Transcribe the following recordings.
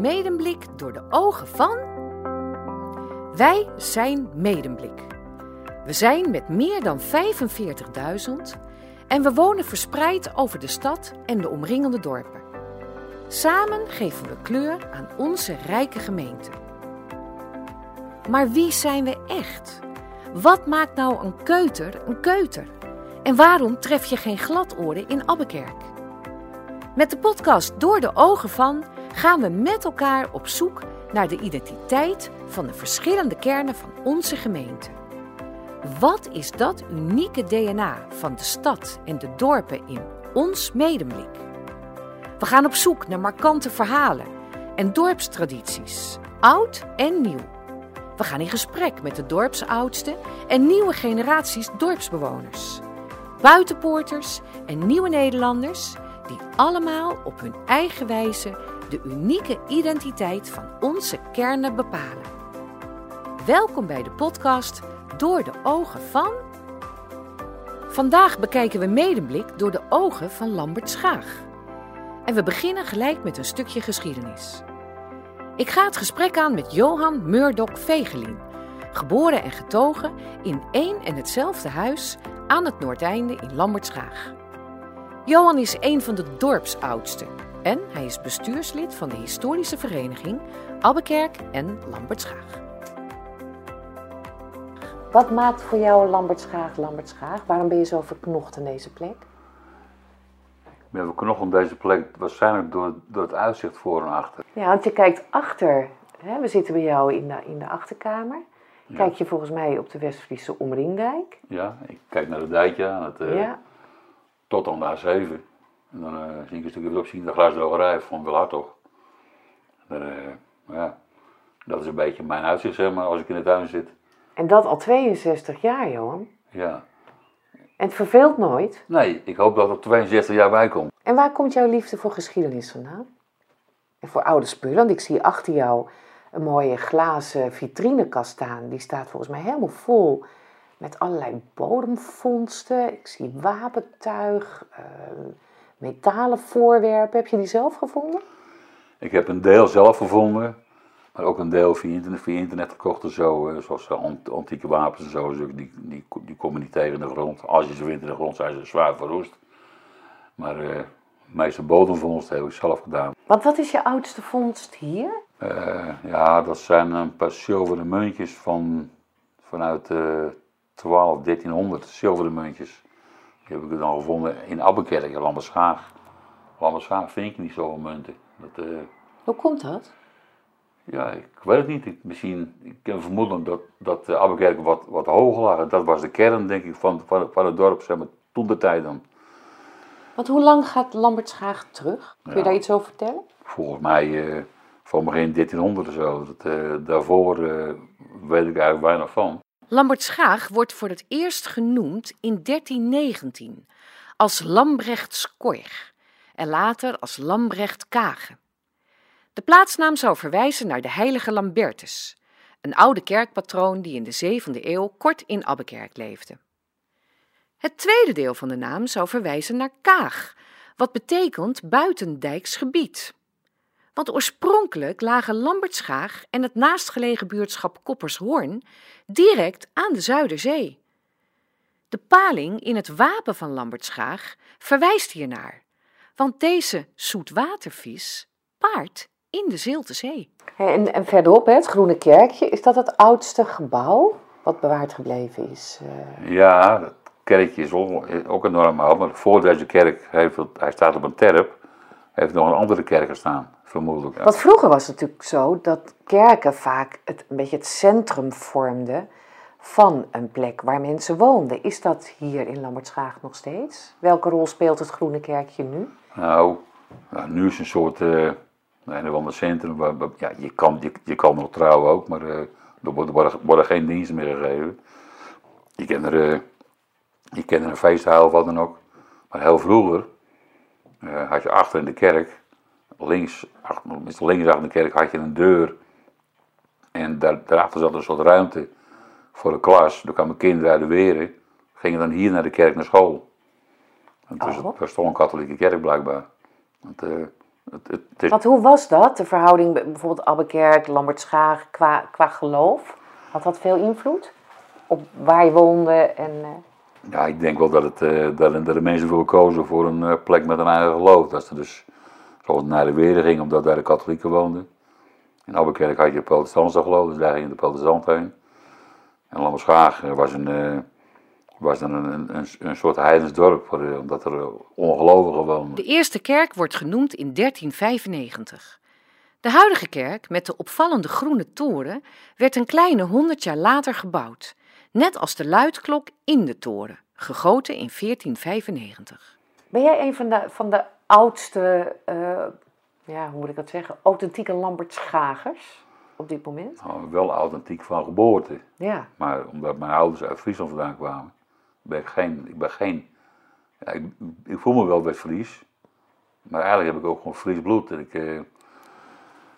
Medemblik door de ogen van. Wij zijn Medemblik. We zijn met meer dan 45.000 en we wonen verspreid over de stad en de omringende dorpen. Samen geven we kleur aan onze rijke gemeente. Maar wie zijn we echt? Wat maakt nou een keuter een keuter? En waarom tref je geen gladoren in Abbekerk? Met de podcast Door de Ogen van gaan we met elkaar op zoek naar de identiteit van de verschillende kernen van onze gemeente. Wat is dat unieke DNA van de stad en de dorpen in ons medemblik? We gaan op zoek naar markante verhalen en dorpstradities, oud en nieuw. We gaan in gesprek met de dorpsoudsten en nieuwe generaties dorpsbewoners, buitenpoorters en nieuwe Nederlanders die allemaal op hun eigen wijze de unieke identiteit van onze kernen bepalen. Welkom bij de podcast Door de ogen van. Vandaag bekijken we Medemblik door de ogen van Lambert Schaag. En we beginnen gelijk met een stukje geschiedenis. Ik ga het gesprek aan met Johan Murdoch Vegelin, geboren en getogen in één en hetzelfde huis aan het Noordeinde in Lambertschaag. Johan is een van de dorpsoudsten en hij is bestuurslid van de historische vereniging Abbekerk en Lambertschaag. Wat maakt voor jou Lambertschaag Lambertschaag? Waarom ben je zo verknocht aan deze plek? Ik ben verknocht op deze plek waarschijnlijk door, door het uitzicht voor en achter. Ja, want je kijkt achter. Hè? We zitten bij jou in de, in de achterkamer. Kijk je volgens mij op de West-Friese Omringdijk. Ja, ik kijk naar de dijkje aan het, uh, Ja. tot aan de A7. En dan eh, zie ik een stukje verderop zien de glasdrogerij van Wilhartog. Dan, eh, ja, dat is een beetje mijn uitzicht zeg maar, als ik in de tuin zit. En dat al 62 jaar, Johan. Ja. En het verveelt nooit. Nee, ik hoop dat er 62 jaar bij komt. En waar komt jouw liefde voor geschiedenis vandaan? En voor oude spullen? Want ik zie achter jou een mooie glazen vitrinekast staan. Die staat volgens mij helemaal vol met allerlei bodemvondsten. Ik zie wapentuig, eh, metalen voorwerpen. Heb je die zelf gevonden? Ik heb een deel zelf gevonden, maar ook een deel via internet, via internet gekocht en zo. eh, zoals eh, ant- antieke wapens en zo. Die, die, die komen niet tegen de grond. Als je ze vindt in de grond, zijn ze zwaar verroest. Maar eh, de meeste bodemvondsten heb ik zelf gedaan. Want wat is je oudste vondst hier? Ja, dat zijn een paar zilveren muntjes van, vanuit eh 12, 1300 zilveren muntjes. Die heb ik dan gevonden in Abbekerk, in Lamberschaag. Lamberschaag vind je niet zoveel munten. Dat, eh, Hoe komt dat? ja, ik weet het niet. Ik, misschien, ik heb vermoeden dat, dat Abbekerk wat, wat hoger lag. Dat was de kern, denk ik, van, van, van het dorp, zeg maar, toen de tijd dan. Want hoe lang gaat Lambertschaag terug? Kun je Ja. daar iets over vertellen? Volgens mij eh van begin 1300 of zo. Dat, eh, daarvoor weet ik eigenlijk weinig van. Lambertschaag wordt voor het eerst genoemd in 1319 als Lambrecht Skorg en later als Lambrecht Kage. De plaatsnaam zou verwijzen naar de heilige Lambertus, een oude kerkpatroon die in de 7e eeuw kort in Abbekerk leefde. Het tweede deel van de naam zou verwijzen naar Kaag, wat betekent buitendijks gebied. Want oorspronkelijk lagen Lambertschaag en het naastgelegen buurtschap Koppershoorn direct aan de Zuiderzee. De paling in het wapen van Lambertschaag verwijst hiernaar, want deze zoetwatervis paart in de Zilte Zee. En, en verderop, het Groene Kerkje, is dat het oudste gebouw wat bewaard gebleven is? eh? Ja, dat kerkje is ook, enorm oud, maar voor deze kerk, heeft het, hij staat op een terp, heeft nog een andere kerk gestaan, vermoedelijk. Want vroeger was het natuurlijk zo dat kerken vaak het, een beetje het centrum vormden van een plek waar mensen woonden. Is dat hier in Lambertschaag nog steeds? Welke rol speelt het Groene Kerkje nu? Nou, nou, nu is het een soort, eh een of ander centrum, waar, waar- ja, je kan, je, je kan nog trouwen ook, maar eh, er worden, worden, geen diensten meer gegeven. Je kan er, eh, je kan er een feest houden of wat dan ook. Maar heel vroeger eh, had je achter in de kerk, links, achter, links achter de kerk, had je een deur. En daar, daarachter zat een soort ruimte voor de klas. Daar kwamen kinderen uit de weren, gingen dan hier naar de kerk naar school. En dus Oh. het was toch een katholieke kerk blijkbaar. Want, eh, Het, het, het is- Want hoe was dat, de verhouding bij bijvoorbeeld Abbekerk, Lambertschaag, qua, qua geloof? Had dat veel invloed op waar je woonde? En, eh, Ja, ik denk wel dat, het, eh, dat, de mensen voor kozen voor een eh, plek met een eigen geloof. Dat ze dus zoals naar de Weerde ging, omdat daar de katholieken woonden. In Albuquerque had je protestantse geloof, dus daar ging de protestant heen. En Lammerschaag eh, was, een, was dan een, een, een, soort heidens dorp, voor, eh, omdat er ongelovigen woonden. De eerste kerk wordt genoemd in 1395. De huidige kerk, met de opvallende groene toren, werd een kleine honderd jaar later gebouwd. Net als de luidklok in de toren, gegoten in 1495. Ben jij een van de, van de oudste, eh, ja, hoe moet ik dat zeggen, authentieke Lambertschagers op dit moment? Nou, wel authentiek van geboorte. Ja. Maar omdat mijn ouders uit Friesland vandaan kwamen, ben ik geen. Ik, ben geen ja, ik, ik voel me wel West-Fries. Maar eigenlijk heb ik ook gewoon Fries bloed. En ik, eh,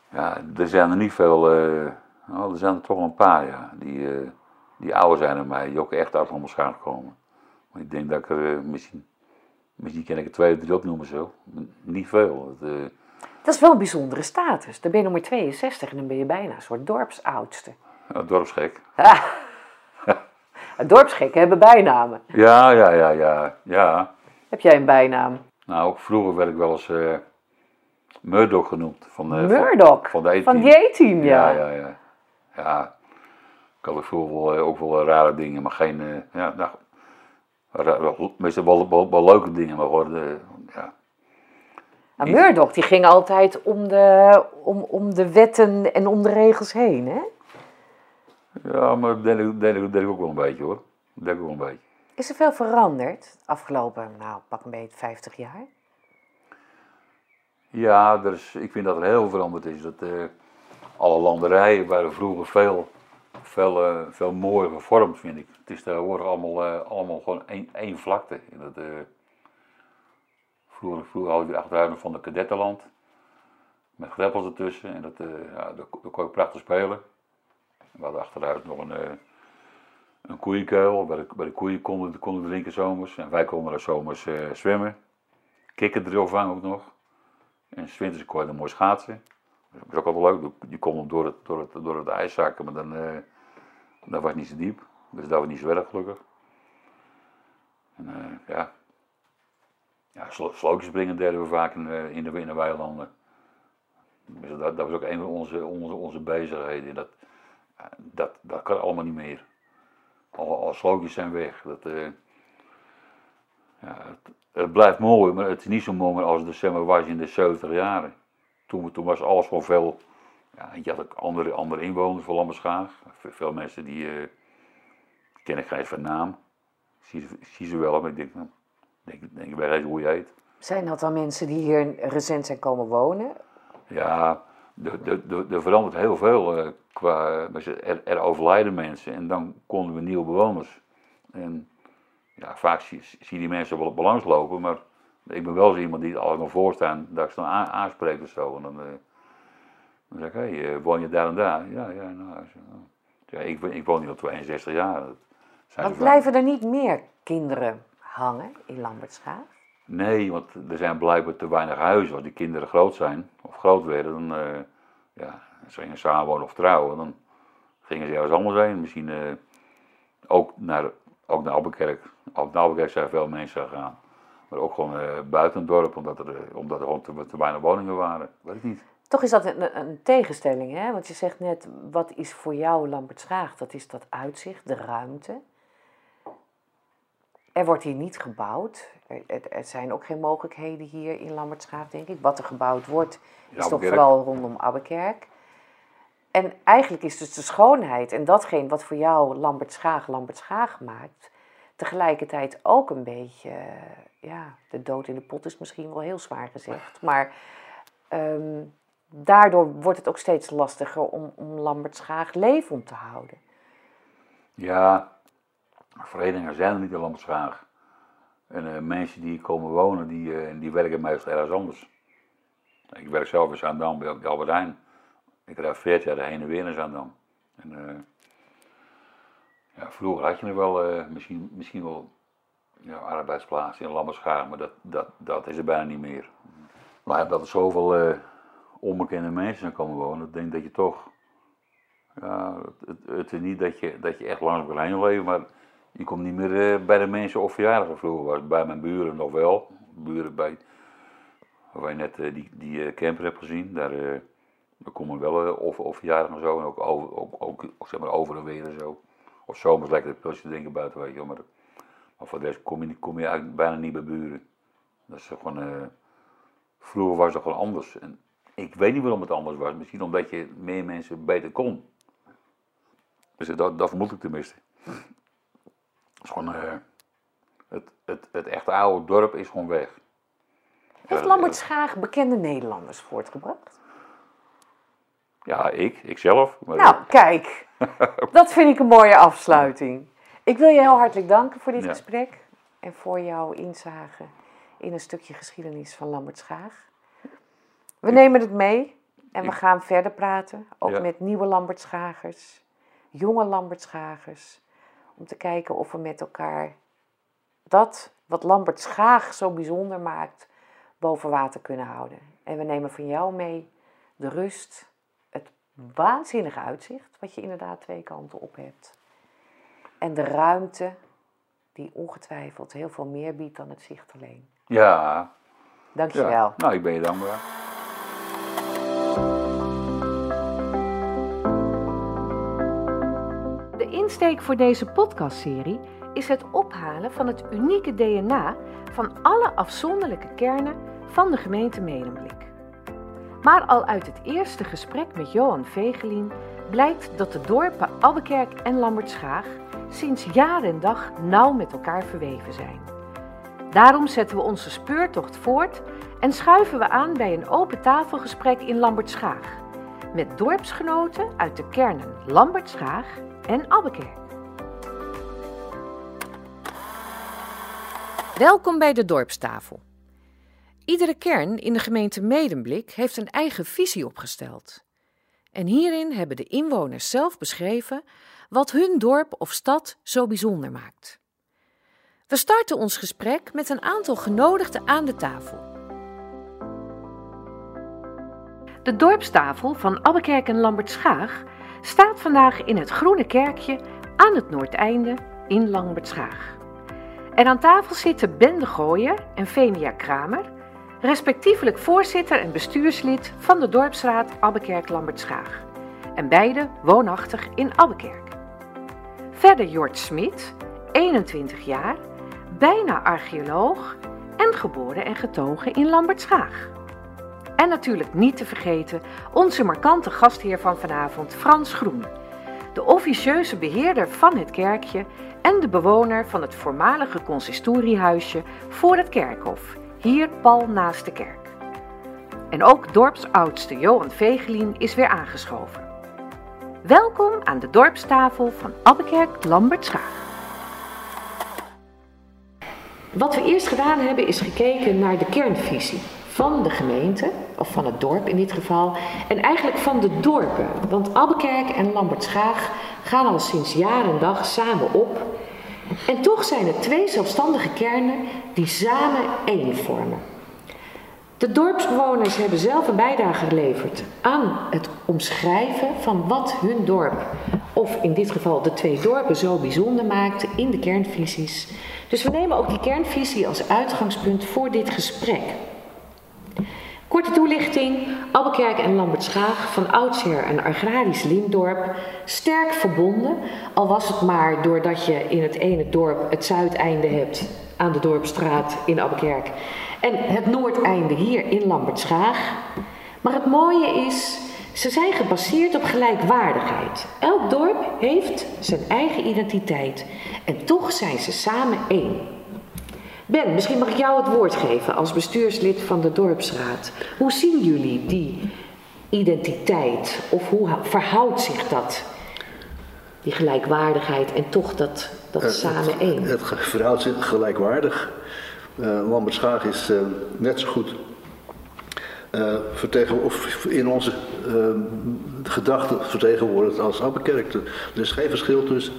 ja, er zijn er niet veel. eh, nou, er zijn er toch wel een paar, ja. Die, eh, die ouder zijn dan mij, die ook echt uit Lamberschaag komen. Maar ik denk dat ik er eh, misschien. Misschien kan ik er twee of drie opnoemen zo. Niet veel. Het, eh, Dat is wel een bijzondere status. Dan ben je nog maar 62 en dan ben je bijna een soort dorpsoudste. ja, dorpsgek. Dorpsgekken hebben bijnamen. Ja, ja, ja, ja. ja. Heb jij een bijnaam? Nou, vroeger werd ik wel eens eh Murdoch genoemd. Van, eh, Murdoch. Van, van de E-team. Van die E-team, ja. Ja, ja, ja. Ja, ik had ook vroeger wel, eh, ook wel rare dingen, maar geen, eh, ja, nou, meestal wel, wel, wel leuke dingen, maar gewoon, eh, ja. Nou, Murdoch die ging altijd om de, om, om de wetten en om de regels heen, hè? Ja, maar dat deed ik, deed, ik, ook wel een beetje hoor. Dat ik ook wel een beetje. Is er veel veranderd afgelopen, nou, pak een beetje 50 jaar? Ja, er is, ik vind dat er heel veel veranderd is. Dat, alle landerijen waren vroeger veel, veel, eh, veel mooier gevormd, vind ik. Het is tegenwoordig allemaal, eh, allemaal gewoon één, één vlakte. En dat, eh, vroeger, vroeger hadden de achterhuis nog van de kadettenland. Met greppels ertussen. En dat, ja, daar, kon je prachtig spelen. We hadden achteruit nog een, een koeienkuil waar de, de koeien konden, konden drinken zomers. En wij konden er zomers zwemmen. Vangen ook nog. En zwinters kon je dan mooi schaatsen. Dat was ook altijd leuk. Je kon hem door het, door het, door het ijs zakken, maar dan, eh dat was niet zo diep. Dus dat was niet zo erg gelukkig. En eh, ja. Ja, slo- deden we vaak in, de- in, de, in de weilanden. Dus dat, dat was ook een van onze, onze, onze bezigheden. Dat, dat, dat kan allemaal niet meer. Alle slootjes zijn weg. Dat, eh, ja, het, het blijft mooi, maar het is niet zo mooi als het maar, was in de 70 jaren. Toen, toen was alles gewoon veel. Ja, je had ook andere, andere inwoners van Lamberschaag. Ve- Veel mensen die. eh ken ik geen van naam. Zie, zie ze wel, maar ik denk, nou, denk, denk bij eens hoe je heet. Zijn dat dan mensen die hier recent zijn komen wonen? Ja, er, er, er- er verandert heel veel. eh, qua, er, er overlijden mensen en dan konden we nieuwe bewoners. En ja, vaak zie, zie je die mensen wel op balans lopen, maar ik ben wel zo iemand die altijd nog voorstaan dat ik ze dan aan, aanspreek of zo. En dan, eh, dan zeg ik, hé, hey, eh, woon je daar en daar? Ja, ja, nou, ja ik, ik woon hier al 62 jaar. Want blijven er niet meer kinderen hangen in Lambertschaag? Nee, want er zijn blijkbaar te weinig huizen. Als die kinderen groot zijn, of groot werden, dan eh, ja, ze gingen samenwonen of trouwen. Dan gingen ze ergens anders heen. Misschien ook naar, ook naar Albuquerque. Ook naar Albuquerque zijn veel mensen gegaan. Maar ook gewoon eh, buiten het dorp, omdat er, eh, omdat er gewoon te, te weinig woningen waren. Weet ik niet. Toch is dat een, een tegenstelling, hè? Want je zegt net, wat is voor jou Lambertschaag? Dat is dat uitzicht, de ruimte. Er wordt hier niet gebouwd. Er, zijn ook geen mogelijkheden hier in Lambertschaag, denk ik. Wat er gebouwd wordt, is toch vooral rondom Abbekerk. En eigenlijk is dus de schoonheid en datgene wat voor jou Lambertschaag Lambertschaag maakt, tegelijkertijd ook een beetje, ja, de dood in de pot is misschien wel heel zwaar gezegd, maar ehm, daardoor wordt het ook steeds lastiger om, om Lambertschaag leefend te houden. Ja, verenigingen zijn er niet in Lamberschaag. En eh, mensen die komen wonen, die, eh, die werken meestal ergens anders. Ik werk zelf in Zaandam bij bij Albert Heijn. Ik rijd 40 jaar heen en weer naar Zaandam. En, eh, vroeger had je er wel, eh, misschien, misschien wel ja, arbeidsplaatsen in Lamberschaag, maar dat, dat, dat is er bijna niet meer. Maar dat er zoveel eh, onbekende mensen komen wonen, ik denk dat je toch. Ja, het, het, is niet dat je, dat je echt kan heen leven, maar je komt niet meer eh, bij de mensen of verjaardagen vroeger was. Bij mijn buren nog wel. Buren bij, waar je net die, die camper hebt gezien, daar, daar komen wel of, of en zo. En ook, over, ook, ook, zeg maar over en weer en zo. Of zomers lekker een pilsje drinken buiten, weet je wel. Maar, maar voor de rest kom je, kom je eigenlijk bijna niet bij buren. Dat is gewoon, eh, vroeger was het gewoon anders. En ik weet niet waarom het anders was. Misschien omdat je meer mensen beter kon. Dus dat, dat vermoed ik tenminste. Het is gewoon, eh, het, het, het echte oude dorp is gewoon weg. Heeft Lambert Schaag bekende Nederlanders voortgebracht? Ja, ik, ikzelf. Maar, Nou, kijk. Dat vind ik een mooie afsluiting. Ik wil je heel hartelijk danken voor dit Ja. gesprek. En voor jouw inzage in een stukje geschiedenis van Lambert Schaag. We nemen het mee. En we gaan verder praten. Ook Ja. met nieuwe Lambert Schagers. Jonge Lambert Schagers. Om te kijken of we met elkaar dat wat Lambert Schaag zo bijzonder maakt, boven water kunnen houden. En we nemen van jou mee de rust, het waanzinnige uitzicht, wat je inderdaad twee kanten op hebt. En de ruimte, die ongetwijfeld heel veel meer biedt dan het zicht alleen. ja, Dankjewel. ja. Nou, ik ben je dankbaar. De insteek voor deze podcastserie is het ophalen van het unieke DNA van alle afzonderlijke kernen van de gemeente Medemblik. Maar al uit het eerste gesprek met Johan Vegelien blijkt dat de dorpen Abbekerk en Lambertschaag sinds jaar en dag nauw met elkaar verweven zijn. Daarom zetten we onze speurtocht voort en schuiven we aan bij een open tafelgesprek in Lambertschaag met dorpsgenoten uit de kernen Lambertschaag en Abbekerk. Welkom bij de dorpstafel. Iedere kern in de gemeente Medemblik heeft een eigen visie opgesteld. En hierin hebben de inwoners zelf beschreven wat hun dorp of stad zo bijzonder maakt. We starten ons gesprek met een aantal genodigden aan de tafel. De dorpstafel van Abbekerk en Lambertschaag staat vandaag in het Groene Kerkje aan het Noordeinde in Lambertschaag. En aan tafel zitten Ben de Gooier en Femia Kramer, respectievelijk voorzitter en bestuurslid van de dorpsraad Abbekerk Lambertschaag. En beide woonachtig in Abbekerk. Verder Jort Smit, 21 jaar, bijna archeoloog en geboren en getogen in Lambertschaag. En natuurlijk niet te vergeten onze markante gastheer van vanavond, Frans Groen. De officieuze beheerder van het kerkje en de bewoner van het voormalige consistoriehuisje voor het kerkhof, hier pal naast de kerk. En ook dorpsoudste Johan Vegelien is weer aangeschoven. Welkom aan de dorpstafel van Abbekerk Lambertschaag. Wat we eerst gedaan hebben is gekeken naar de kernvisie van de gemeente, of van het dorp in dit geval, en eigenlijk van de dorpen. Want Abbekerk en Lambertschaag gaan al sinds jaar en dag samen op. En toch zijn het twee zelfstandige kernen die samen één vormen. De dorpsbewoners hebben zelf een bijdrage geleverd aan het omschrijven van wat hun dorp, of in dit geval de twee dorpen, zo bijzonder maakt in de kernvisies. Dus we nemen ook die kernvisie als uitgangspunt voor dit gesprek. Korte toelichting: Abbekerk en Lambertschaag, van oudsher een agrarisch lintdorp, sterk verbonden, al was het maar doordat je in het ene dorp het zuideinde hebt aan de Dorpstraat in Abbekerk en het noordeinde hier in Lambertschaag. Maar het mooie is, ze zijn gebaseerd op gelijkwaardigheid. Elk dorp heeft zijn eigen identiteit en toch zijn ze samen één. Ben, misschien mag ik jou het woord geven als bestuurslid van de dorpsraad. Hoe zien jullie die identiteit of hoe verhoudt zich dat? Die gelijkwaardigheid en toch dat, dat Het- samen één. Het verhoudt zich gelijkwaardig. Uh, Lambertschaag is eh, net zo goed eh, vertegen, of in onze eh, gedachten vertegenwoordigd als Abbekerk. Er er is geen verschil tussen.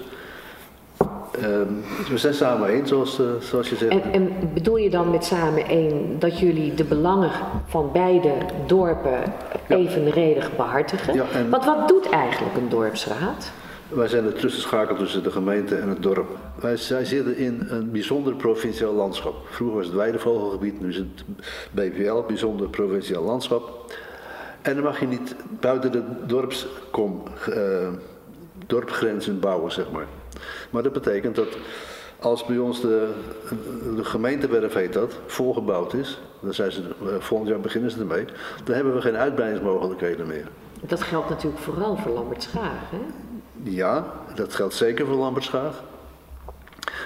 Ehm, we zijn samen één, zoals, zoals je zegt. En, en, bedoel je dan met samen één dat jullie de belangen van beide dorpen evenredig behartigen? Ja, en... Want wat doet eigenlijk een dorpsraad? Wij zijn de tussenschakel tussen de gemeente en het dorp. Wij, zitten in een bijzonder provinciaal landschap. Vroeger was het weidevogelgebied, nu is het BVL, bijzonder provinciaal landschap. En dan mag je niet buiten de dorpskom, uh, dorpgrenzen bouwen, zeg maar. Maar dat betekent dat als bij ons de, de gemeentewerf heet dat, volgebouwd is, dan zijn ze, eh, volgend jaar beginnen ze ermee, dan hebben we geen uitbreidingsmogelijkheden meer. Dat geldt natuurlijk vooral voor Lambertschaag, hè? Ja, dat geldt zeker voor Lambertschaag.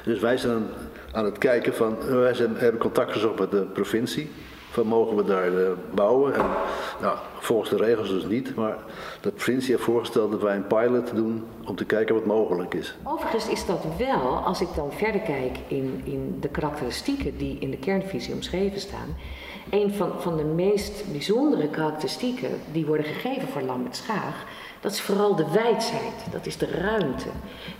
Dus wij zijn aan het kijken van, wij zijn, hebben contact gezocht met de provincie. Van mogen we daar uh, bouwen? En nou, volgens de regels dus niet, maar de provincie heeft voorgesteld dat wij een pilot doen om te kijken wat mogelijk is. Overigens is dat wel, als ik dan verder kijk in, in de karakteristieken die in de kernvisie omschreven staan, een van, van de meest bijzondere karakteristieken die worden gegeven voor Lambertschaag dat is vooral de wijdheid, dat is de ruimte.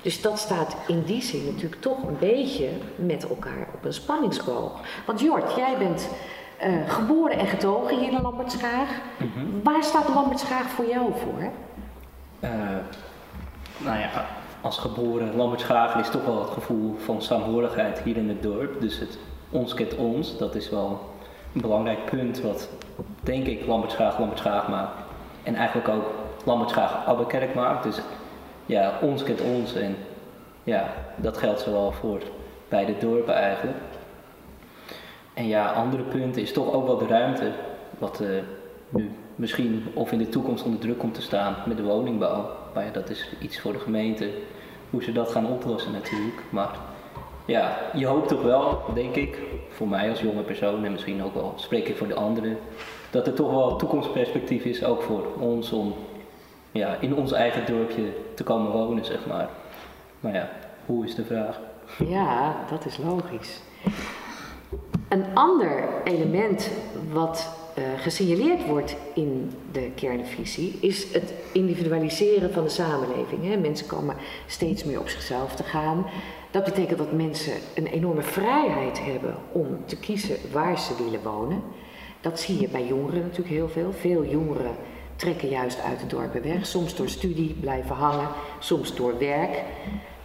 Dus dat staat in die zin natuurlijk toch een beetje met elkaar op een spanningsboog. Want Jort, jij bent uh, geboren en getogen hier in Lambertschaag. Mhm. Waar staat Lambertschaag voor jou voor? Uh, nou ja, als geboren Lambertschaag is toch wel het gevoel van saamhorigheid hier in het dorp. Dus het ons kent ons, dat is wel een belangrijk punt wat denk ik Lambertschaag Lambertschaag maakt. En eigenlijk ook Lamberts graag Abbekerk maakt. Dus ja, ons kent ons en ja, dat geldt zowel voor beide dorpen eigenlijk. En ja, andere punten is toch ook wel de ruimte, wat uh, nu misschien of in de toekomst onder druk komt te staan met de woningbouw. Maar ja, dat is iets voor de gemeente, hoe ze dat gaan oplossen natuurlijk. Maar ja, je hoopt toch wel, denk ik, voor mij als jonge persoon en misschien ook wel spreek ik voor de anderen, dat er toch wel toekomstperspectief is, ook voor ons, om ja, in ons eigen dorpje te komen wonen, zeg maar. Maar ja, hoe is de vraag? Ja, dat is logisch. Een ander element wat uh, gesignaleerd wordt in de kernvisie is het individualiseren van de samenleving. Hè. Mensen komen steeds meer op zichzelf te gaan. Dat betekent dat mensen een enorme vrijheid hebben om te kiezen waar ze willen wonen. Dat zie je bij jongeren natuurlijk heel veel. Veel jongeren trekken juist uit de dorpen weg. Soms door studie blijven hangen, soms door werk.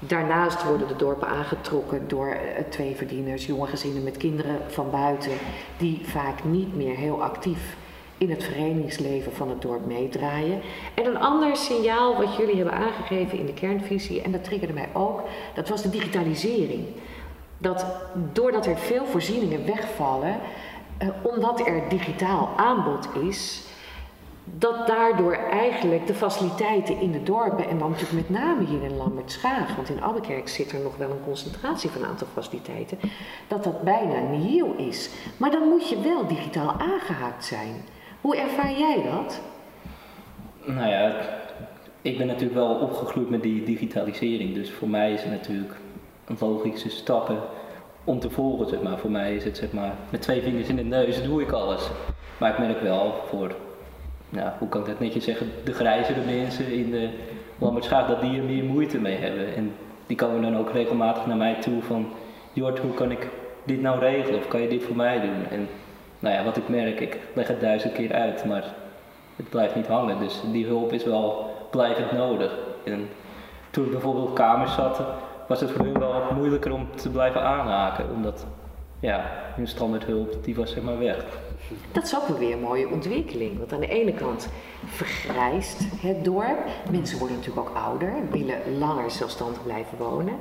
Daarnaast worden de dorpen aangetrokken door uh, tweeverdieners, jonge gezinnen met kinderen van buiten, die vaak niet meer heel actief in het verenigingsleven van het dorp meedraaien. En een ander signaal wat jullie hebben aangegeven in de kernvisie, en dat triggerde mij ook, dat was de digitalisering. Dat doordat er veel voorzieningen wegvallen, uh, omdat er digitaal aanbod is, dat daardoor eigenlijk de faciliteiten in de dorpen, en dan natuurlijk met name hier in Lambertschaag, want in Abbekerk zit er nog wel een concentratie van een aantal faciliteiten, dat dat bijna nieuw is. Maar dan moet je wel digitaal aangehaakt zijn. Hoe ervaar jij dat? Nou ja, ik ben natuurlijk wel opgegroeid met die digitalisering, dus voor mij is het natuurlijk logische stappen om te volgen, zeg maar. Voor mij is het, zeg maar, met twee vingers in de neus doe ik alles. Maar ik merk wel, voor ja, hoe kan ik dat netjes zeggen, de grijzere mensen in de Lambertschaag, dat die er meer moeite mee hebben. En die komen dan ook regelmatig naar mij toe van, Jort, hoe kan ik dit nou regelen? Of kan je dit voor mij doen? En nou ja, wat ik merk, ik leg het duizend keer uit, maar het blijft niet hangen. Dus die hulp is wel blijvend nodig. En toen ik bijvoorbeeld op kamers zat, was het voor hun wel moeilijker om te blijven aanhaken. Omdat ja, hun standaard hulp, die was zeg maar weg. Dat is ook weer een mooie ontwikkeling. Want aan de ene kant vergrijst het dorp. Mensen worden natuurlijk ook ouder, willen langer zelfstandig blijven wonen.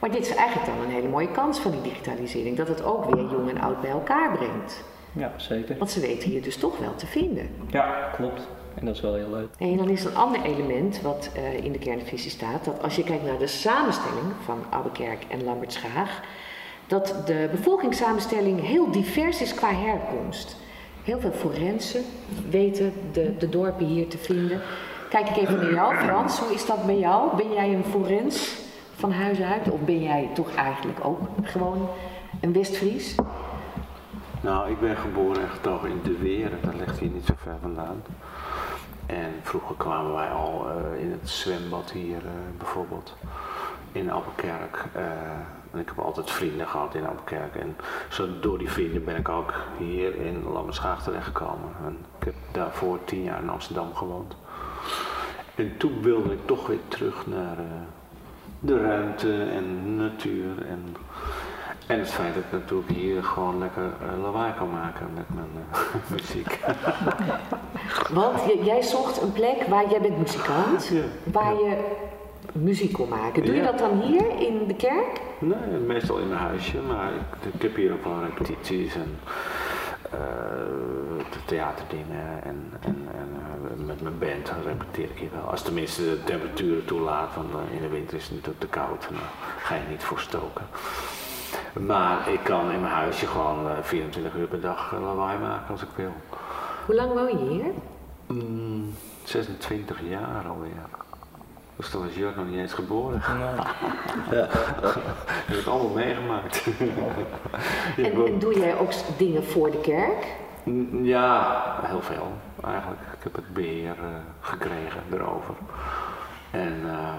Maar dit is eigenlijk dan een hele mooie kans van die digitalisering. Dat het ook weer jong en oud bij elkaar brengt. Ja, zeker. Want ze weten hier dus toch wel te vinden. Ja, klopt. En dat is wel heel leuk. En dan is er een ander element wat uh, in de kernvisie staat. Dat als je kijkt naar de samenstelling van Abbekerk en Lambertschaag. Dat de bevolkingssamenstelling heel divers is qua herkomst. Heel veel forensen weten de, de dorpen hier te vinden. Kijk ik even naar jou, Frans. Hoe is dat bij jou? Ben jij een forens van huis uit? Of ben jij toch eigenlijk ook gewoon een Westfries? Nou, ik ben geboren en getogen in De Weren. Dat ligt hier niet zo ver vandaan. En vroeger kwamen wij al uh, in het zwembad hier uh, bijvoorbeeld. in Albuquerque. Uh, en ik heb altijd vrienden gehad in Albuquerque. En zo door die vrienden ben ik ook hier in Lammerschaag terechtgekomen. En ik heb daarvoor tien jaar in Amsterdam gewoond. En toen wilde ik toch weer terug naar uh, de ruimte en natuur. En, en het feit dat ik natuurlijk hier gewoon lekker uh, lawaai kan maken met mijn uh, muziek. Want jij zocht een plek waar jij bent muzikant, ja. waar je muziek kon maken. Doe je dat dan hier in de kerk? Nee, meestal in mijn huisje, maar ik, ik heb hier ook wel repetities en uh, theaterdingen en, en, en uh, met mijn band repeteer ik hier wel. Als tenminste de temperatuur toelaat, want uh, in de winter is het natuurlijk te koud en daar ga je niet voor stoken. Maar ik kan in mijn huisje gewoon 24 uur per dag lawaai maken als ik wil. Hoe lang woon je hier? Mm, 26 jaar alweer. Dus toen was Jörg nog niet eens geboren. Nee. Ja. Dat heb ik allemaal meegemaakt. en, en, doe jij ook dingen voor de kerk? Ja, heel veel eigenlijk. Ik heb het beheer uh, gekregen erover. En uh,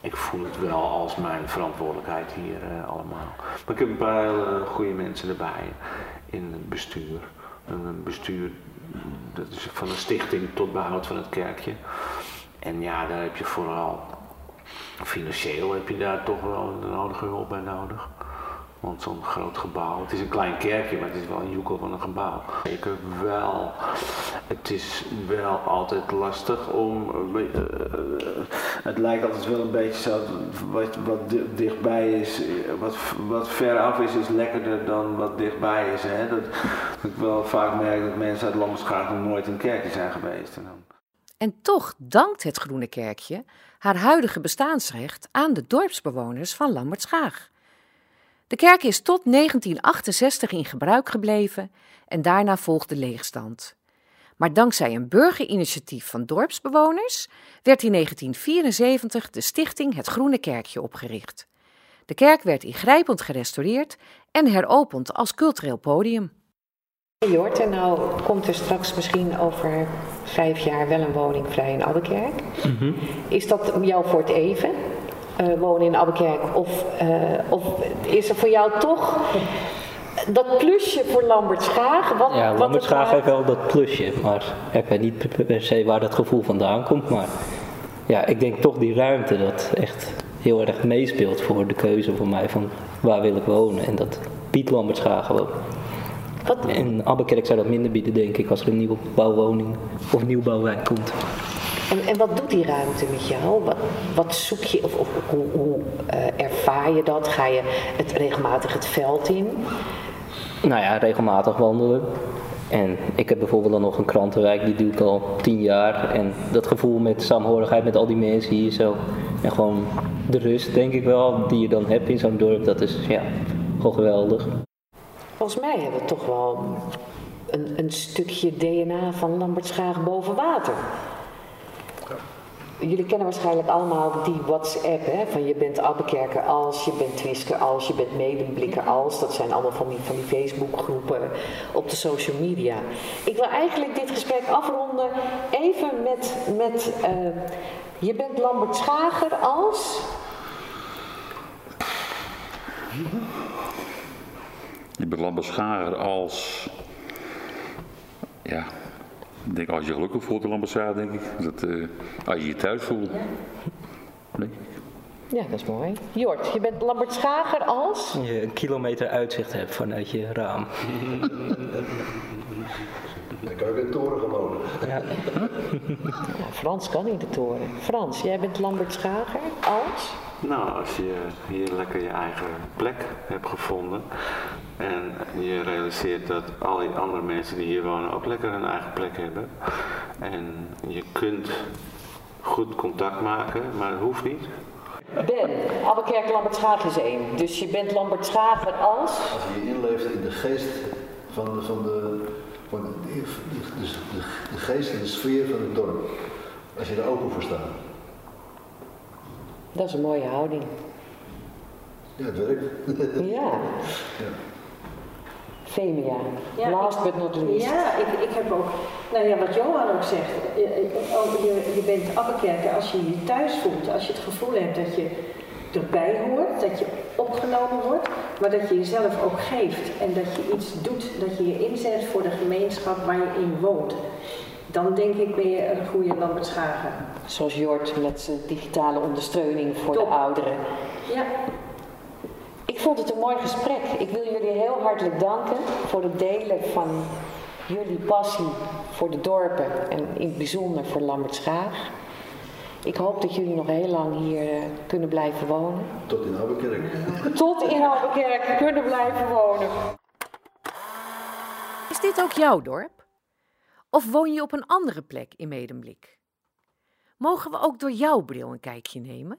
ik voel het wel als mijn verantwoordelijkheid hier uh, allemaal. Maar ik heb een paar hele goede mensen erbij in het bestuur. Een bestuur dat is van de stichting tot behoud van het kerkje. En ja, daar heb je vooral financieel heb je daar toch wel de nodige hulp bij nodig. Want zo'n groot gebouw, het is een klein kerkje, maar het is wel een joekel van een gebouw. Zeker wel. Het is wel altijd lastig om. Uh, het lijkt altijd wel een beetje zo. Wat, wat dichtbij is, wat, wat ver af is, is lekkerder dan wat dichtbij is. Hè? Dat, ik wel vaak merk dat mensen uit Lammersgraaf nog nooit in kerkje zijn geweest. En dan, en toch dankt het Groene Kerkje haar huidige bestaansrecht aan de dorpsbewoners van Lambertschaag. De kerk is tot 1968 in gebruik gebleven en daarna volgde leegstand. Maar dankzij een burgerinitiatief van dorpsbewoners werd in 1974 de stichting Het Groene Kerkje opgericht. De kerk werd ingrijpend gerestaureerd en heropend als cultureel podium. Jort, en nou komt er straks misschien over vijf jaar wel een woning vrij in Abbekerk. Mhm. Is dat jou voor het even? Uh, wonen in Abbekerk? Of, uh, of is er voor jou toch dat plusje voor Lambert Schaag? Wat, ja, Lambert Schaag heeft wel dat plusje, maar ik weet niet per se waar dat gevoel vandaan komt. Maar ja, ik denk toch die ruimte dat echt heel erg meespeelt voor de keuze voor mij van waar wil ik wonen. En dat biedt Lambert Schaag wel. Wat? In Abbekerk zou dat minder bieden, denk ik, als er een nieuwe bouwwoning of nieuwbouwwijk komt. En, en wat doet die ruimte met jou? Wat, wat zoek je, of, of hoe, hoe uh, ervaar je dat? Ga je het regelmatig het veld in? Nou ja, regelmatig wandelen. En ik heb bijvoorbeeld dan nog een krantenwijk, die doe ik al tien jaar. En dat gevoel met saamhorigheid met al die mensen hier zo. En gewoon de rust, denk ik wel, die je dan hebt in zo'n dorp, dat is ja, gewoon geweldig. Volgens mij hebben we toch wel een, een stukje DNA van Lambertschaag boven water. Jullie kennen waarschijnlijk allemaal die WhatsApp, hè, van je bent Abbekerker als, je bent Twisker als, je bent Medemblikker als. Dat zijn allemaal van die, van die Facebookgroepen op de social media. Ik wil eigenlijk dit gesprek afronden even met, met uh, je bent Lambert Schager als... Je bent Lamberschager als, ja, ik denk als je gelukkig voelt in Lamberschager, denk ik. Dat, uh, als je je thuis voelt. Nee. Ja, dat is mooi. Jort, je bent Lambertschager als? Je een kilometer uitzicht hebt vanuit je raam. Dan kan ik in de toren gewoon. Ja. ja. Frans kan in de toren. Frans, jij bent Lambertschager als? Nou, als je hier lekker je eigen plek hebt gevonden en je realiseert dat al die andere mensen die hier wonen ook lekker een eigen plek hebben en je kunt goed contact maken, maar dat hoeft niet. Ben, Abbekerk Lambertschagen is één. Dus je bent Lambertschager als? Als je je inleeft in de geest van de, van de, van de, de, de geest en de sfeer van het dorp. Als je er open voor staat. Dat is een mooie houding. Ja, het werkt. ja. ja. Femia, ja, last but not least. Ja, ik, ik heb ook, nou ja, wat Johan ook zegt, je, je bent Abbekerker als je je thuis voelt, als je het gevoel hebt dat je erbij hoort, dat je opgenomen wordt, maar dat je jezelf ook geeft en dat je iets doet, dat je je inzet voor de gemeenschap waar je in woont. Dan denk ik ben je een goede Lambertschager. Zoals Jort met zijn digitale ondersteuning voor Top. de ouderen. Ja, Ik vond het een mooi gesprek. Ik wil jullie heel hartelijk danken voor het delen van jullie passie voor de dorpen en in het bijzonder voor Lambertschaag. Ik hoop dat jullie nog heel lang hier eh, kunnen blijven wonen. Tot in Albuquerque. Tot in Albuquerque kunnen blijven wonen. Is dit ook jouw dorp? Of woon je op een andere plek in Medemblik? Mogen we ook door jouw bril een kijkje nemen?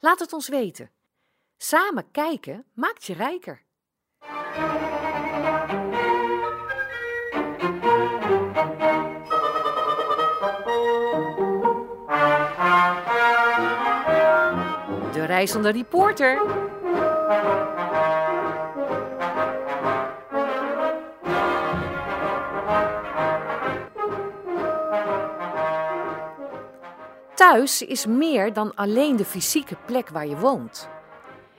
Laat het ons weten. Samen kijken maakt je rijker. De reizende reporter. Thuis is meer dan alleen de fysieke plek waar je woont.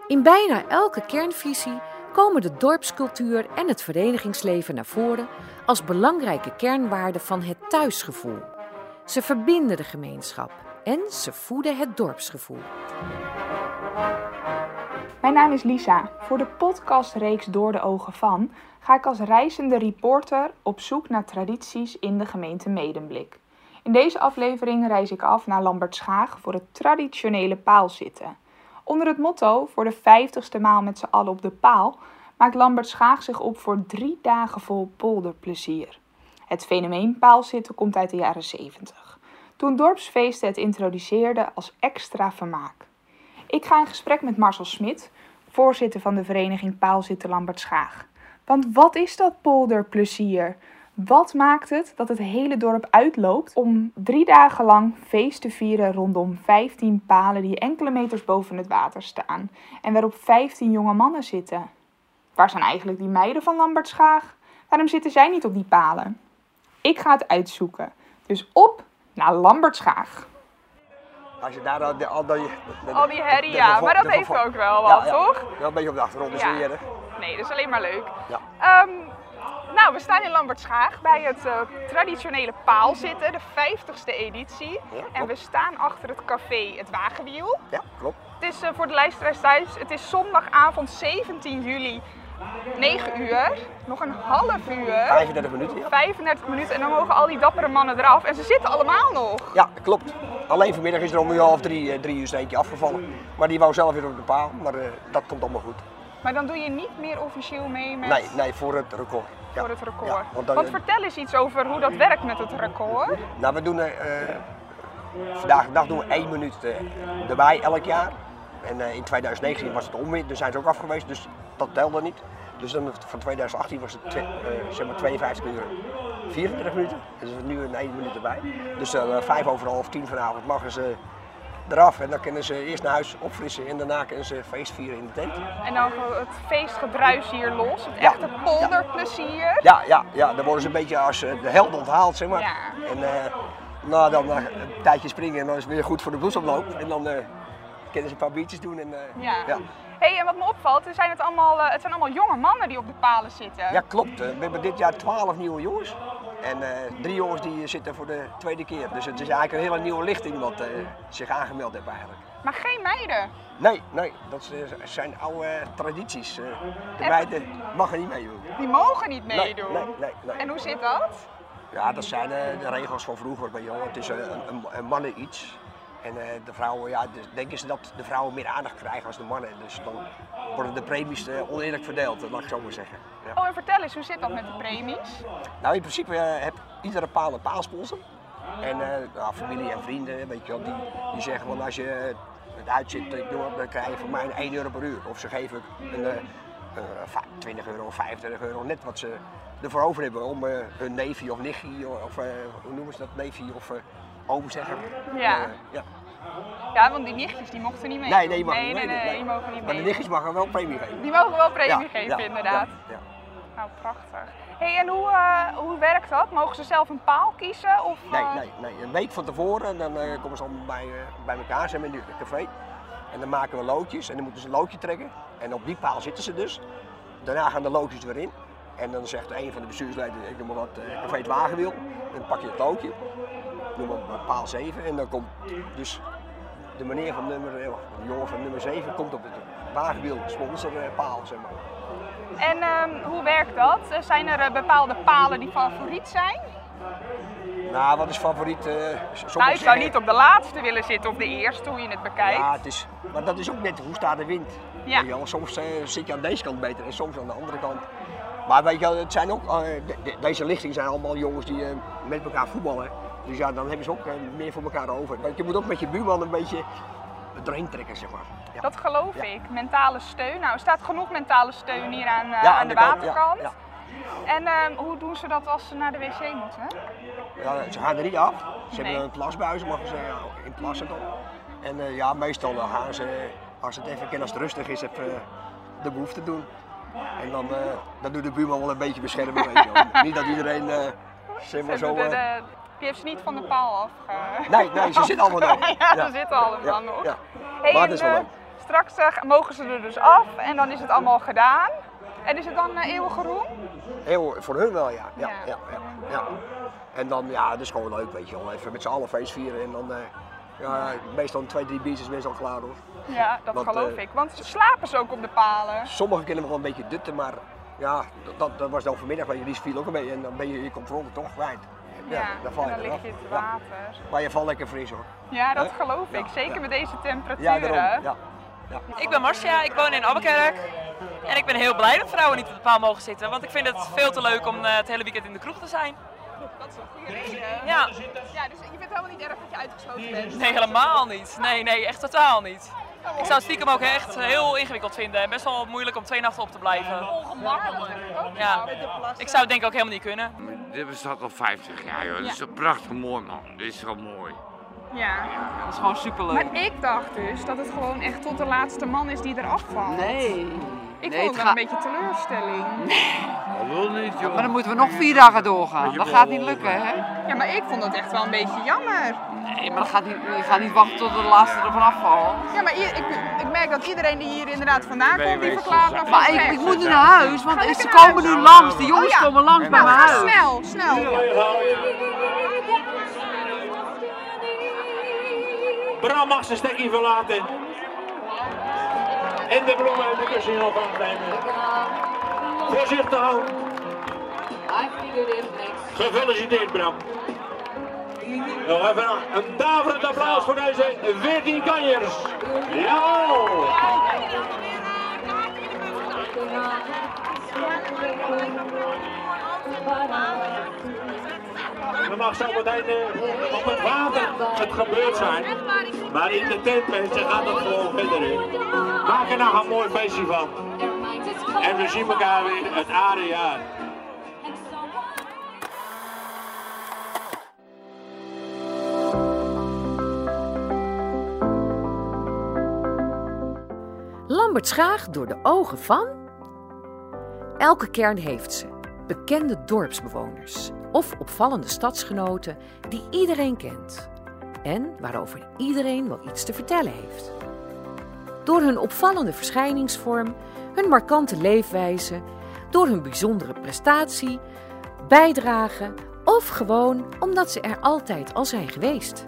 In bijna elke kernvisie komen de dorpscultuur en het verenigingsleven naar voren als belangrijke kernwaarden van het thuisgevoel. Ze verbinden de gemeenschap en ze voeden het dorpsgevoel. Mijn naam is Lisa. Voor de podcastreeks Door de Ogen van ga ik als reizende reporter op zoek naar tradities in de gemeente Medemblik. In deze aflevering reis ik af naar Lambertschaag voor het traditionele paalzitten. Onder het motto voor de vijftigste maal met z'n allen op de paal maakt Lambertschaag zich op voor drie dagen vol polderplezier. Het fenomeen paalzitten komt uit de jaren 70, toen dorpsfeesten het introduceerden als extra vermaak. Ik ga in gesprek met Marcel Smit, voorzitter van de vereniging Paalzitten Lambertschaag. Want wat is dat polderplezier? Wat maakt het dat het hele dorp uitloopt om drie dagen lang feest te vieren rondom 15 palen die enkele meters boven het water staan en waarop 15 jonge mannen zitten? Waar zijn eigenlijk die meiden van Lambertschaag? Waarom zitten zij niet op die palen? Ik ga het uitzoeken. Dus op naar Lambertschaag. Als je daar al, die- al die... de- Al die herrie, de- ja, de- maar dat heeft ook wel wat, ja. toch? Wel een beetje op de achtergrond, dus Ja. Nee, dat is alleen maar leuk. Ja. Ehm, nou, we staan in Lambertschaag bij het eh, traditionele paalzitten, de 50ste editie. Ja, en we staan achter het café Het Wagenwiel. Ja, klopt. Het is eh, voor de luisteraars thuis, het is zondagavond 17 juli, 9 uur. Nog een half uur. 35 minuten, ja. 35 minuten en dan mogen al die dappere mannen eraf. En ze zitten allemaal nog. Ja, klopt. Alleen vanmiddag is er om uur half drie, eh, drie uur een eentje afgevallen. Maar die wou zelf weer op de paal, maar dat komt allemaal goed. Maar dan doe je niet meer officieel mee met... Nee, nee, voor het record. Ja. Voor het record. Ja, want dan, vertel eens iets over hoe dat werkt met het record. Nou, we doen eh, eh, vandaag de dag doen we één minuut eh, erbij elk jaar. En in 2019 was het omweer, daar zijn ze ook af geweest, dus dat telde niet. Dus dan van 2018 was het zeg maar 52 uur 34 minuten. Dus nu een één minuut erbij. Dus vijf over half tien vanavond mogen ze eraf en dan kunnen ze eerst naar huis opfrissen en daarna kunnen ze feest vieren in de tent. En dan het feestgedruis hier los, het Ja. echte polderplezier. Ja, ja, ja, dan worden ze een beetje als eh, de held onthaald, zeg maar. Ja. En nou, dan eh, een tijdje springen en dan is het weer goed voor de bloedsomloop. En dan kunnen ze een paar biertjes doen. En, Ja. ja. hey, en wat me opvalt, er zijn het, allemaal, het zijn allemaal jonge mannen die op de palen zitten. Ja, klopt. We hebben dit jaar 12 nieuwe jongens. En eh, drie jongens die zitten voor de tweede keer. Dus het is eigenlijk een hele nieuwe lichting wat eh, zich aangemeld heeft eigenlijk. Maar geen meiden. Nee, nee, dat eh, zijn oude tradities. Eh, de meiden mag er niet meedoen. Die mogen niet meedoen. nee, nee, nee. En hoe zit dat? Ja, dat zijn eh, de regels van vroeger bij jongen. Het is een, een, een mannen iets. En eh, de vrouwen, ja, dus denken ze dat de vrouwen meer aandacht krijgen als de mannen. Dus dan worden de premies eh, oneerlijk verdeeld, laat ik zo maar zeggen. Ja. Oh, en vertel eens, hoe zit dat met de premies? Nou, in principe uh, heeft iedere paal een paalsponsor. En uh, nou, familie en vrienden, weet je wel, die, die zeggen van als je het uitzit, dan krijg je van mij 1 euro per uur. Of ze geven een, uh, 20 euro of 25 euro, net wat ze ervoor over hebben om uh, hun neefje of nichtje, of uh, hoe noemen ze dat, neefje of uh, oom zeggen. Ja. ja. Ja, want die nichtjes die mochten niet mee. Nee, nee, die, nee, nee, nee, nee, die mogen niet mee. Maar de nichtjes mogen wel premie geven. Die mogen wel premie geven, inderdaad. Nou, prachtig. hey, en hoe, uh, hoe werkt dat? Mogen ze zelf een paal kiezen? Of, nee, uh... nee, nee. Een week van tevoren dan uh, komen ze allemaal bij, bij elkaar, zijn we in het café. En dan maken we loodjes en dan moeten ze een loodje trekken. En op die paal zitten ze dus. Daarna gaan de loodjes weer in. En dan zegt een van de bestuursleiders, ik noem maar wat, café het wagenwiel. En dan pak je het loodje, noem maar paal 7. En dan komt dus de meneer van nummer, de jongen van nummer 7 komt op het wagenwiel sponsorpaal, zeg maar. En ehm, hoe werkt dat? Zijn er bepaalde palen die favoriet zijn? Nou, wat is favoriet? Uh, nou, je zou niet op de laatste willen zitten of de eerste, hoe je het bekijkt. Ja, het is, maar dat is ook net hoe staat de wind. Ja. Je, soms uh, zit je aan deze kant beter en soms aan de andere kant. Maar weet je, het zijn ook, uh, de, deze lichting zijn allemaal jongens die met elkaar voetballen. Dus ja, dan hebben ze ook meer voor elkaar over. Want je moet ook met je buurman een beetje doorheen trekken, zeg maar. Ja. Dat geloof ik. Mentale steun. Nou, er staat genoeg mentale steun hier aan, aan, de, de waterkant. En uh, hoe doen ze dat als ze naar de wc moeten? Ja, ze gaan er niet af. Ze hebben een plasbuis, mag zeggen, in plassen toch. En uh, ja, meestal gaan ze, als het even kan, als het rustig is, even de behoefte doen. En dan, dan doet de buurman wel een beetje beschermen, weet je. Niet dat iedereen, zeg maar zo... De, de, die heeft ze niet van de paal af. Nee, nee, ze zitten allemaal nog. ja, ze zitten allemaal nog. Ja. Hey, maar dat is wel leuk. Straks mogen ze er dus af en dan is het allemaal gedaan. En is het dan uh, eeuwige roem? Heel, voor hun wel, ja. Ja, ja. ja, ja, En dan, ja, het is gewoon leuk, weet je wel. Even met z'n allen feest vieren en dan, uh, ja, meestal twee, drie biertjes is meestal klaar hoor. Ja, dat geloof uh, ik. Want slapen ze ook op de palen? Sommigen kunnen wel een beetje dutten, maar ja, dat, dat was dan vanmiddag, weet je, die viel ook een beetje en dan ben je je controle toch kwijt. Ja, dan, val je en dan lig je in het water. Maar je valt lekker fris hoor. Ja, dat geloof ik. Zeker met deze temperaturen. Ja, ja. Ja. Ik ben Marcia, ik woon in Abbekerk. En ik ben heel blij dat vrouwen niet op de paal mogen zitten. Want ik vind het veel te leuk om uh, het hele weekend in de kroeg te zijn. Dat is een goede reden. Ja. ja, dus je bent helemaal niet erg dat je uitgesloten bent? Nee, helemaal niet. Nee, nee, echt totaal niet. Ik zou het stiekem ook echt heel ingewikkeld vinden en best wel moeilijk om twee nachten op te blijven. Ongemakkelijk. Ja, ik zou het denk ik ook helemaal niet kunnen. Dit bestaat al 50 jaar joh, dat is een prachtig mooi man, dit is wel mooi. Ja. Dat is gewoon superleuk. Maar ik dacht dus dat het gewoon echt tot de laatste man is die eraf valt. Nee. Ik nee, vond het wel een beetje teleurstelling. Nee. Dat wil niet, joh. Maar dan moeten we nog vier dagen doorgaan. Dat gaat niet lukken, hè? Ja, maar ik vond het echt wel een beetje jammer. Nee, maar dat gaat niet, je gaat niet wachten tot de laatste er vanaf valt. Ja, maar ik, ik merk dat iedereen die hier inderdaad vandaan komt, die verklaart nog Maar ik, ik, moet nu naar huis, want ze komen nu langs. De jongens oh, ja. komen langs bij nou, mijn huis. snel, snel. Bram mag zijn stekkie verlaten. En de bloemen uit de kussing op aannemen. Voorzichtig aan. Gefeliciteerd Bram. Nog even een daverend applaus voor deze 14 kanjers. Ja! Dan mag zo meteen uh, op het water het gebeurd zijn. Maar in de tent mensen gaat het gewoon verder. Maak er nog een mooi feestje van. En we zien elkaar weer het aarde jaar. Lambert Schaag door de ogen van. Elke kern heeft ze. Bekende dorpsbewoners of opvallende stadsgenoten die iedereen kent en waarover iedereen wel iets te vertellen heeft. Door hun opvallende verschijningsvorm, hun markante leefwijze, door hun bijzondere prestatie, bijdrage of gewoon omdat ze er altijd al zijn geweest.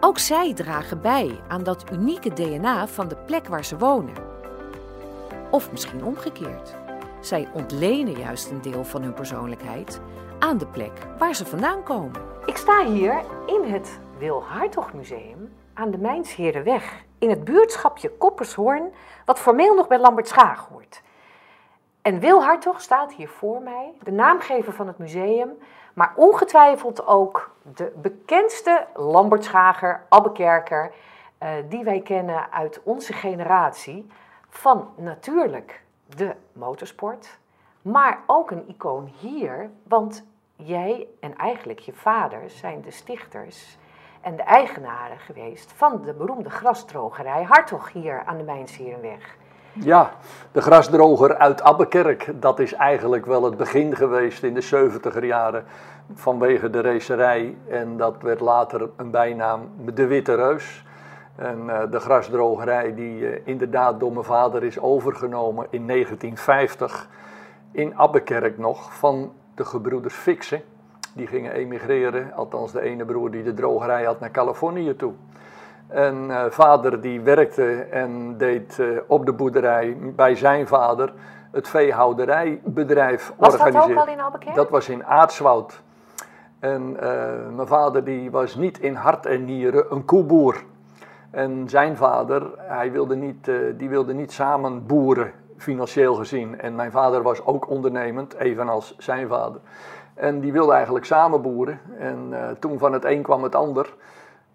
Ook zij dragen bij aan dat unieke DNA van de plek waar ze wonen. Of misschien omgekeerd. Zij ontlenen juist een deel van hun persoonlijkheid aan de plek waar ze vandaan komen. Ik sta hier in het Wil Hartog Museum aan de Mijnsherenweg in het buurtschapje Koppershoorn, wat formeel nog bij Lambert Schaag hoort. En Wil Hartog staat hier voor mij, de naamgever van het museum, maar ongetwijfeld ook de bekendste Lambertschager, Abbekerker, uh, die wij kennen uit onze generatie. Van natuurlijk de motorsport, maar ook een icoon hier, want jij en eigenlijk je vader zijn de stichters en de eigenaren geweest van de beroemde grasdrogerij Hartog hier aan de Mijnsierenweg. Ja, de grasdroger uit Abbekerk, dat is eigenlijk wel het begin geweest in de 70er jaren vanwege de racerij. En dat werd later een bijnaam de Witte Reus. En eh, de grasdrogerij die eh, inderdaad door mijn vader is overgenomen in 1950 in Abbekerk nog van de gebroeders Fixen. Die gingen emigreren, althans de ene broer die de drogerij had naar Californië toe. En eh, vader die werkte en deed op de boerderij bij zijn vader het veehouderijbedrijf Was dat organiseren. ook al in Albekerk? Dat was in Aartswoud. En mijn vader die was niet in hart en nieren een koeboer. En zijn vader, hij wilde niet, eh, die wilde niet samen boeren, financieel gezien. En mijn vader was ook ondernemend, evenals zijn vader. En die wilde eigenlijk samen boeren. En eh, toen van het een kwam het ander.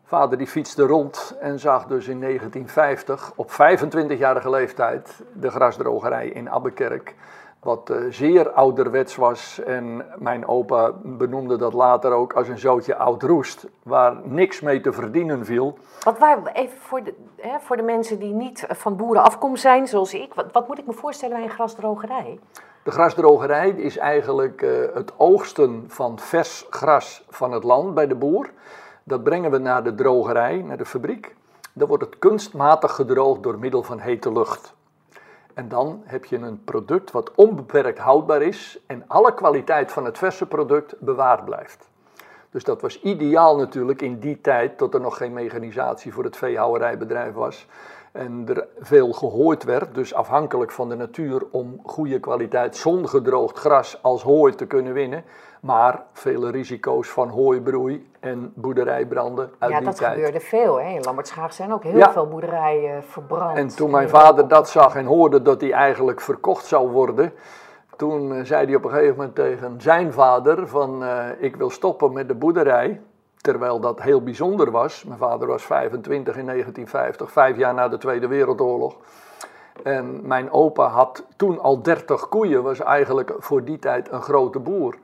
Vader die fietste rond en zag dus in 1950 op 25-jarige leeftijd de grasdrogerij in Abbekerk. Wat eh, zeer ouderwets was en mijn opa benoemde dat later ook als een zootje oud roest. Waar niks mee te verdienen viel. Wat waar, even voor de, hè, voor de mensen die niet van boeren afkomst zijn, zoals ik. Wat, wat moet ik me voorstellen bij een grasdrogerij? De grasdrogerij is eigenlijk eh, het oogsten van vers gras van het land bij de boer. Dat brengen we naar de drogerij, naar de fabriek. Dan wordt het kunstmatig gedroogd door middel van hete lucht. En dan heb je een product wat onbeperkt houdbaar is en alle kwaliteit van het verse product bewaard blijft. Dus dat was ideaal natuurlijk in die tijd, tot er nog geen mechanisatie voor het veehouderijbedrijf was. En er veel gehooid werd, dus afhankelijk van de natuur om goede kwaliteit zongedroogd gras als hooi te kunnen winnen. Maar vele risico's van hooibroei en boerderijbranden uit ja, die dat tijd. gebeurde veel. Hè? In Lambertschaag zijn ook heel Ja. veel boerderijen verbrand. En toen mijn vader dat zag en hoorde dat hij eigenlijk verkocht zou worden, toen eh, zei hij op een gegeven moment tegen zijn vader van eh, ik wil stoppen met de boerderij. Terwijl dat heel bijzonder was. Mijn vader was 25 in 1950, vijf jaar na de Tweede Wereldoorlog. En mijn opa had toen al 30 koeien, was eigenlijk voor die tijd een grote boer.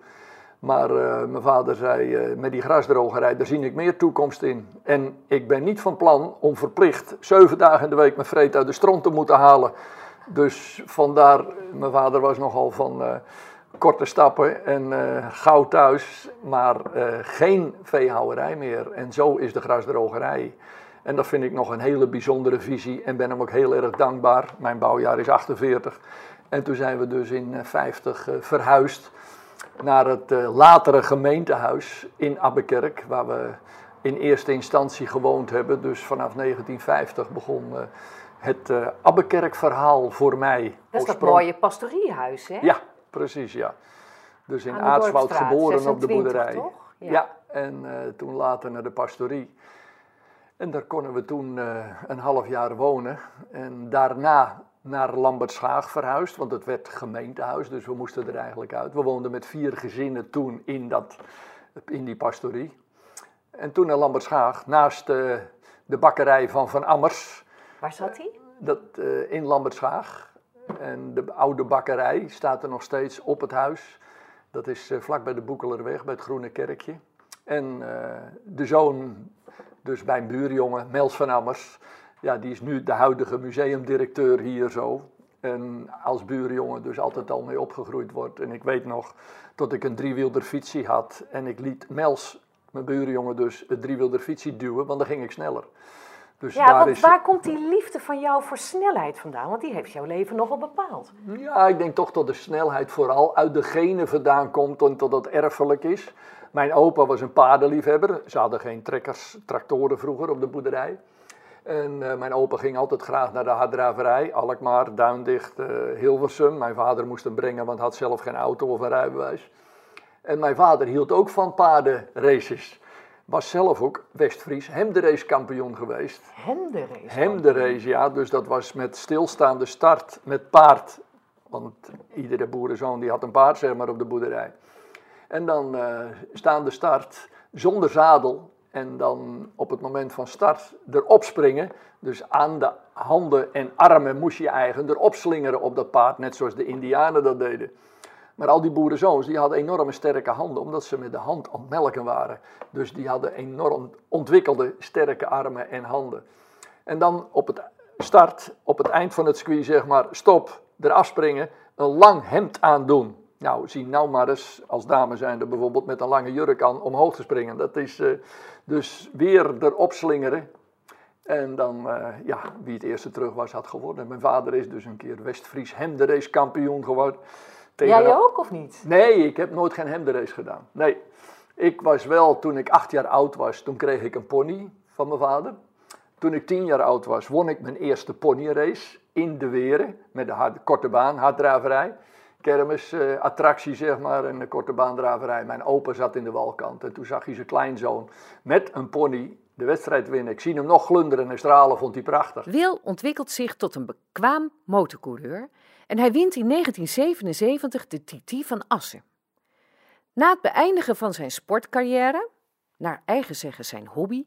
Maar eh, mijn vader zei, met die grasdrogerij, daar zie ik meer toekomst in. En ik ben niet van plan om verplicht zeven dagen in de week mijn vreet uit de stront te moeten halen. Dus vandaar, mijn vader was nogal van eh, korte stappen en eh, gauw thuis, maar eh, geen veehouderij meer. En zo is de grasdrogerij. En dat vind ik nog een hele bijzondere visie en ben hem ook heel erg dankbaar. Mijn bouwjaar is 48. En toen zijn we dus in eh, 50 eh, verhuisd naar het latere gemeentehuis in Abbekerk, waar we in eerste instantie gewoond hebben. Dus vanaf 1950 begon het eh Abbekerk-verhaal voor mij. Dat is dat mooie pastoriehuis, hè? Ja, precies, ja. Dus in Aartswoud geboren op de 26, boerderij. toch? Ja. Ja. en eh, toen later naar de pastorie. En daar konden we toen eh, een half jaar wonen. En daarna naar Lambertshaag verhuisd, want het werd gemeentehuis, dus we moesten er eigenlijk uit. We woonden met vier gezinnen toen in, dat, in die pastorie. En toen naar Lambertshaag, naast de bakkerij van Van Ammers. Waar zat hij? Dat, eh, in Lambertshaag. En de oude bakkerij staat er nog steeds op het huis. Dat is eh, vlak bij de Boekelerweg, bij het Groene Kerkje. En eh, de zoon, dus bij een buurjongen, Mels van Ammers, ja, die is nu de huidige museumdirecteur hier zo. En als buurjongen dus altijd al mee opgegroeid wordt. En ik weet nog dat ik een driewieler fietsie had en ik liet Mels, mijn buurjongen dus, het driewieler fietsie duwen, want dan ging ik sneller. Dus Ja, want is... waar komt die liefde van jou voor snelheid vandaan? Want die heeft jouw leven nogal bepaald. Ja, ik denk toch dat de snelheid vooral uit de genen vandaan komt en dat dat erfelijk is. Mijn opa was een paardenliefhebber. Ze hadden geen trekkers, tractoren vroeger op de boerderij. En eh, mijn opa ging altijd graag naar de harddraverij, Alkmaar, Duindicht, eh, Hilversum. Mijn vader moest hem brengen, want had zelf geen auto of een rijbewijs. En mijn vader hield ook van paardenraces. Was zelf ook West-Fries hemderace-kampioen geweest. Hemderace. Hemderace, ja. Dus dat was met stilstaande start, met paard. Want iedere boerenzoon die had een paard, zeg maar, op de boerderij. En dan eh, staande start, zonder zadel. En dan op het moment van start erop springen. Dus aan de handen en armen moest je eigen erop slingeren op dat paard. Net zoals de indianen dat deden. Maar al die boerenzoons die hadden enorme sterke handen, omdat ze met de hand aan melken waren. Dus die hadden enorm ontwikkelde sterke armen en handen. En dan op het start, op het eind van het circuit zeg maar, stop, eraf springen, een lang hemd aandoen. Nou, zie nou maar eens, als dame zijnde bijvoorbeeld, met een lange jurk aan omhoog te springen. Dat is eh, dus weer erop slingeren. En dan, eh, ja, wie het eerste terug was, had gewonnen. Mijn vader is dus een keer West-Fries kampioen geworden. Tegen- Jij ook of niet? Nee, ik heb nooit geen hemderace gedaan. Nee, ik was wel, toen ik acht jaar oud was, toen kreeg ik een pony van mijn vader. Toen ik tien jaar oud was, won ik mijn eerste ponyrace in de Weren. Met de hard- korte baan, harddraverij. Kermis, eh, attractie zeg maar, en de korte baandraverij. Mijn opa zat in de walkant en toen zag hij zijn kleinzoon met een pony de wedstrijd winnen. Ik zie hem nog glunderen en stralen, vond hij prachtig. Wil ontwikkelt zich tot een bekwaam motorcoureur en hij wint in 1977 de TT van Assen. Na het beëindigen van zijn sportcarrière, naar eigen zeggen zijn hobby,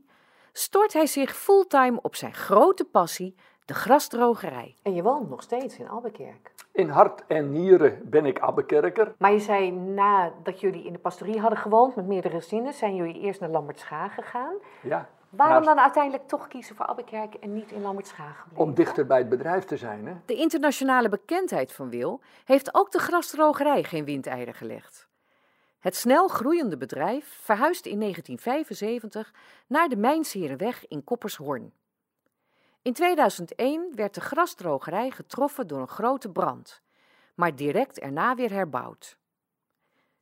stort hij zich fulltime op zijn grote passie, de grasdrogerij. En je woont nog steeds in Albekerk. In hart en nieren ben ik Abbekerker. Maar je zei nadat jullie in de pastorie hadden gewoond met meerdere gezinnen, zijn jullie eerst naar Lambertschaag gegaan. Ja, Waarom dan uiteindelijk toch kiezen voor Abbekerk en niet in Lambertschaag om dichter bij het bedrijf te zijn. Hè? De internationale bekendheid van Wil heeft ook de grasdrogerij geen windeieren gelegd. Het snel groeiende bedrijf verhuisde in 1975 naar de Mijnsherenweg in Koppershorn. In 2001 werd de grasdrogerij getroffen door een grote brand, maar direct erna weer herbouwd.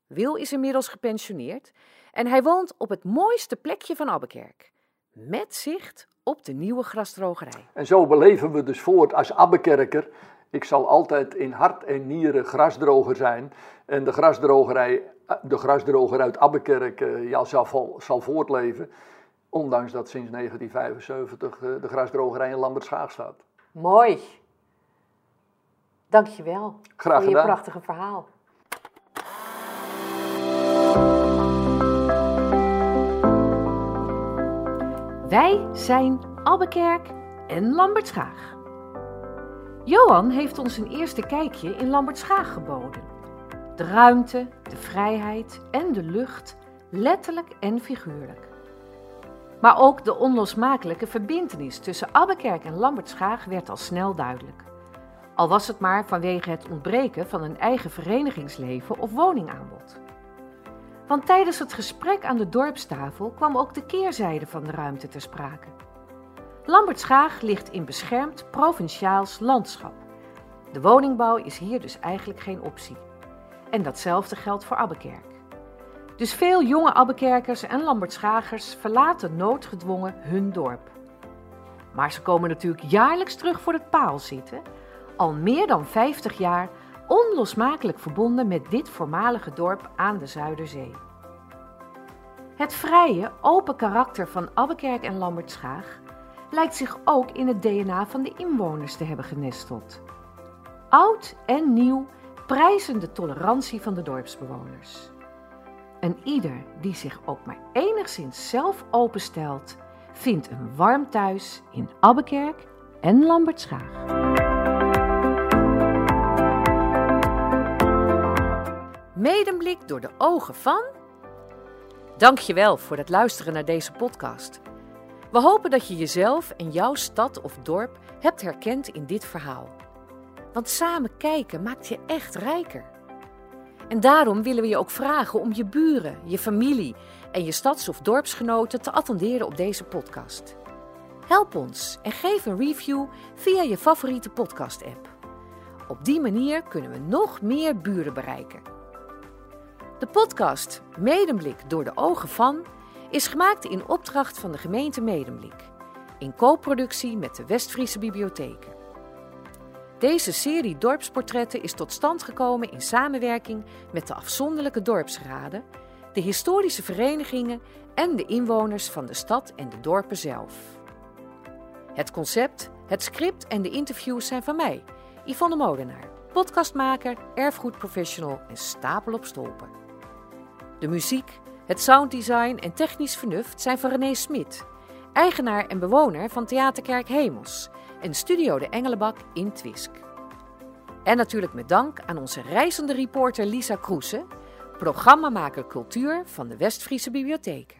Wil is inmiddels gepensioneerd en hij woont op het mooiste plekje van Abbekerk, met zicht op de nieuwe grasdrogerij. En zo beleven we dus voort als Abbekerker. Ik zal altijd in hart en nieren grasdroger zijn. En de grasdrogerij, de grasdroger uit Abbekerk eh, ja, zal, zal voortleven. Ondanks dat sinds 1975 eh, de grasdrogerij in Lambertschaag staat. Mooi. Dankjewel Graag voor je gedaan. prachtige verhaal. Wij zijn Abbekerk en Lambertschaag. Johan heeft ons een eerste kijkje in Lambertschaag geboden. De ruimte, de vrijheid en de lucht, letterlijk en figuurlijk. Maar ook de onlosmakelijke verbintenis tussen Abbekerk en Lambertschaag werd al snel duidelijk. Al was het maar vanwege het ontbreken van een eigen verenigingsleven of woningaanbod. Want tijdens het gesprek aan de dorpstafel kwam ook de keerzijde van de ruimte ter sprake. Lambertschaag ligt in beschermd provinciaals landschap. De woningbouw is hier dus eigenlijk geen optie. En datzelfde geldt voor Abbekerk. Dus veel jonge Abbekerkers en Lambertschagers verlaten noodgedwongen hun dorp. Maar ze komen natuurlijk jaarlijks terug voor het paal zitten, al meer dan 50 jaar onlosmakelijk verbonden met dit voormalige dorp aan de Zuiderzee. Het vrije, open karakter van Abbekerk en Lambertschaag lijkt zich ook in het DNA van de inwoners te hebben genesteld. Oud en nieuw prijzen de tolerantie van de dorpsbewoners. En ieder die zich ook maar enigszins zelf openstelt, vindt een warm thuis in Abbekerk en Lambertschaag. Medemblik door de ogen van. Dankjewel voor het luisteren naar deze podcast. We hopen dat je jezelf en jouw stad of dorp hebt herkend in dit verhaal. Want samen kijken maakt je echt rijker. En daarom willen we je ook vragen om je buren, je familie en je stads- of dorpsgenoten te attenderen op deze podcast. Help ons en geef een review via je favoriete podcast-app. Op die manier kunnen we nog meer buren bereiken. De podcast Medemblik door de ogen van is gemaakt in opdracht van de gemeente Medemblik, in co-productie met de Westfriese Bibliotheken. Deze serie dorpsportretten is tot stand gekomen in samenwerking met de afzonderlijke dorpsraden, de historische verenigingen en de inwoners van de stad en de dorpen zelf. Het concept, het script en de interviews zijn van mij, Yvonne Molenaar, podcastmaker, erfgoedprofessional en stapel op stolpen. De muziek, het sounddesign en technisch vernuft zijn van René Smit, eigenaar en bewoner van Theaterkerk Hemels en Studio de Engelenbak in Twisk. En natuurlijk met dank aan onze reizende reporter Lisa Kroesen, programmamaker cultuur van de Westfriese Bibliotheken.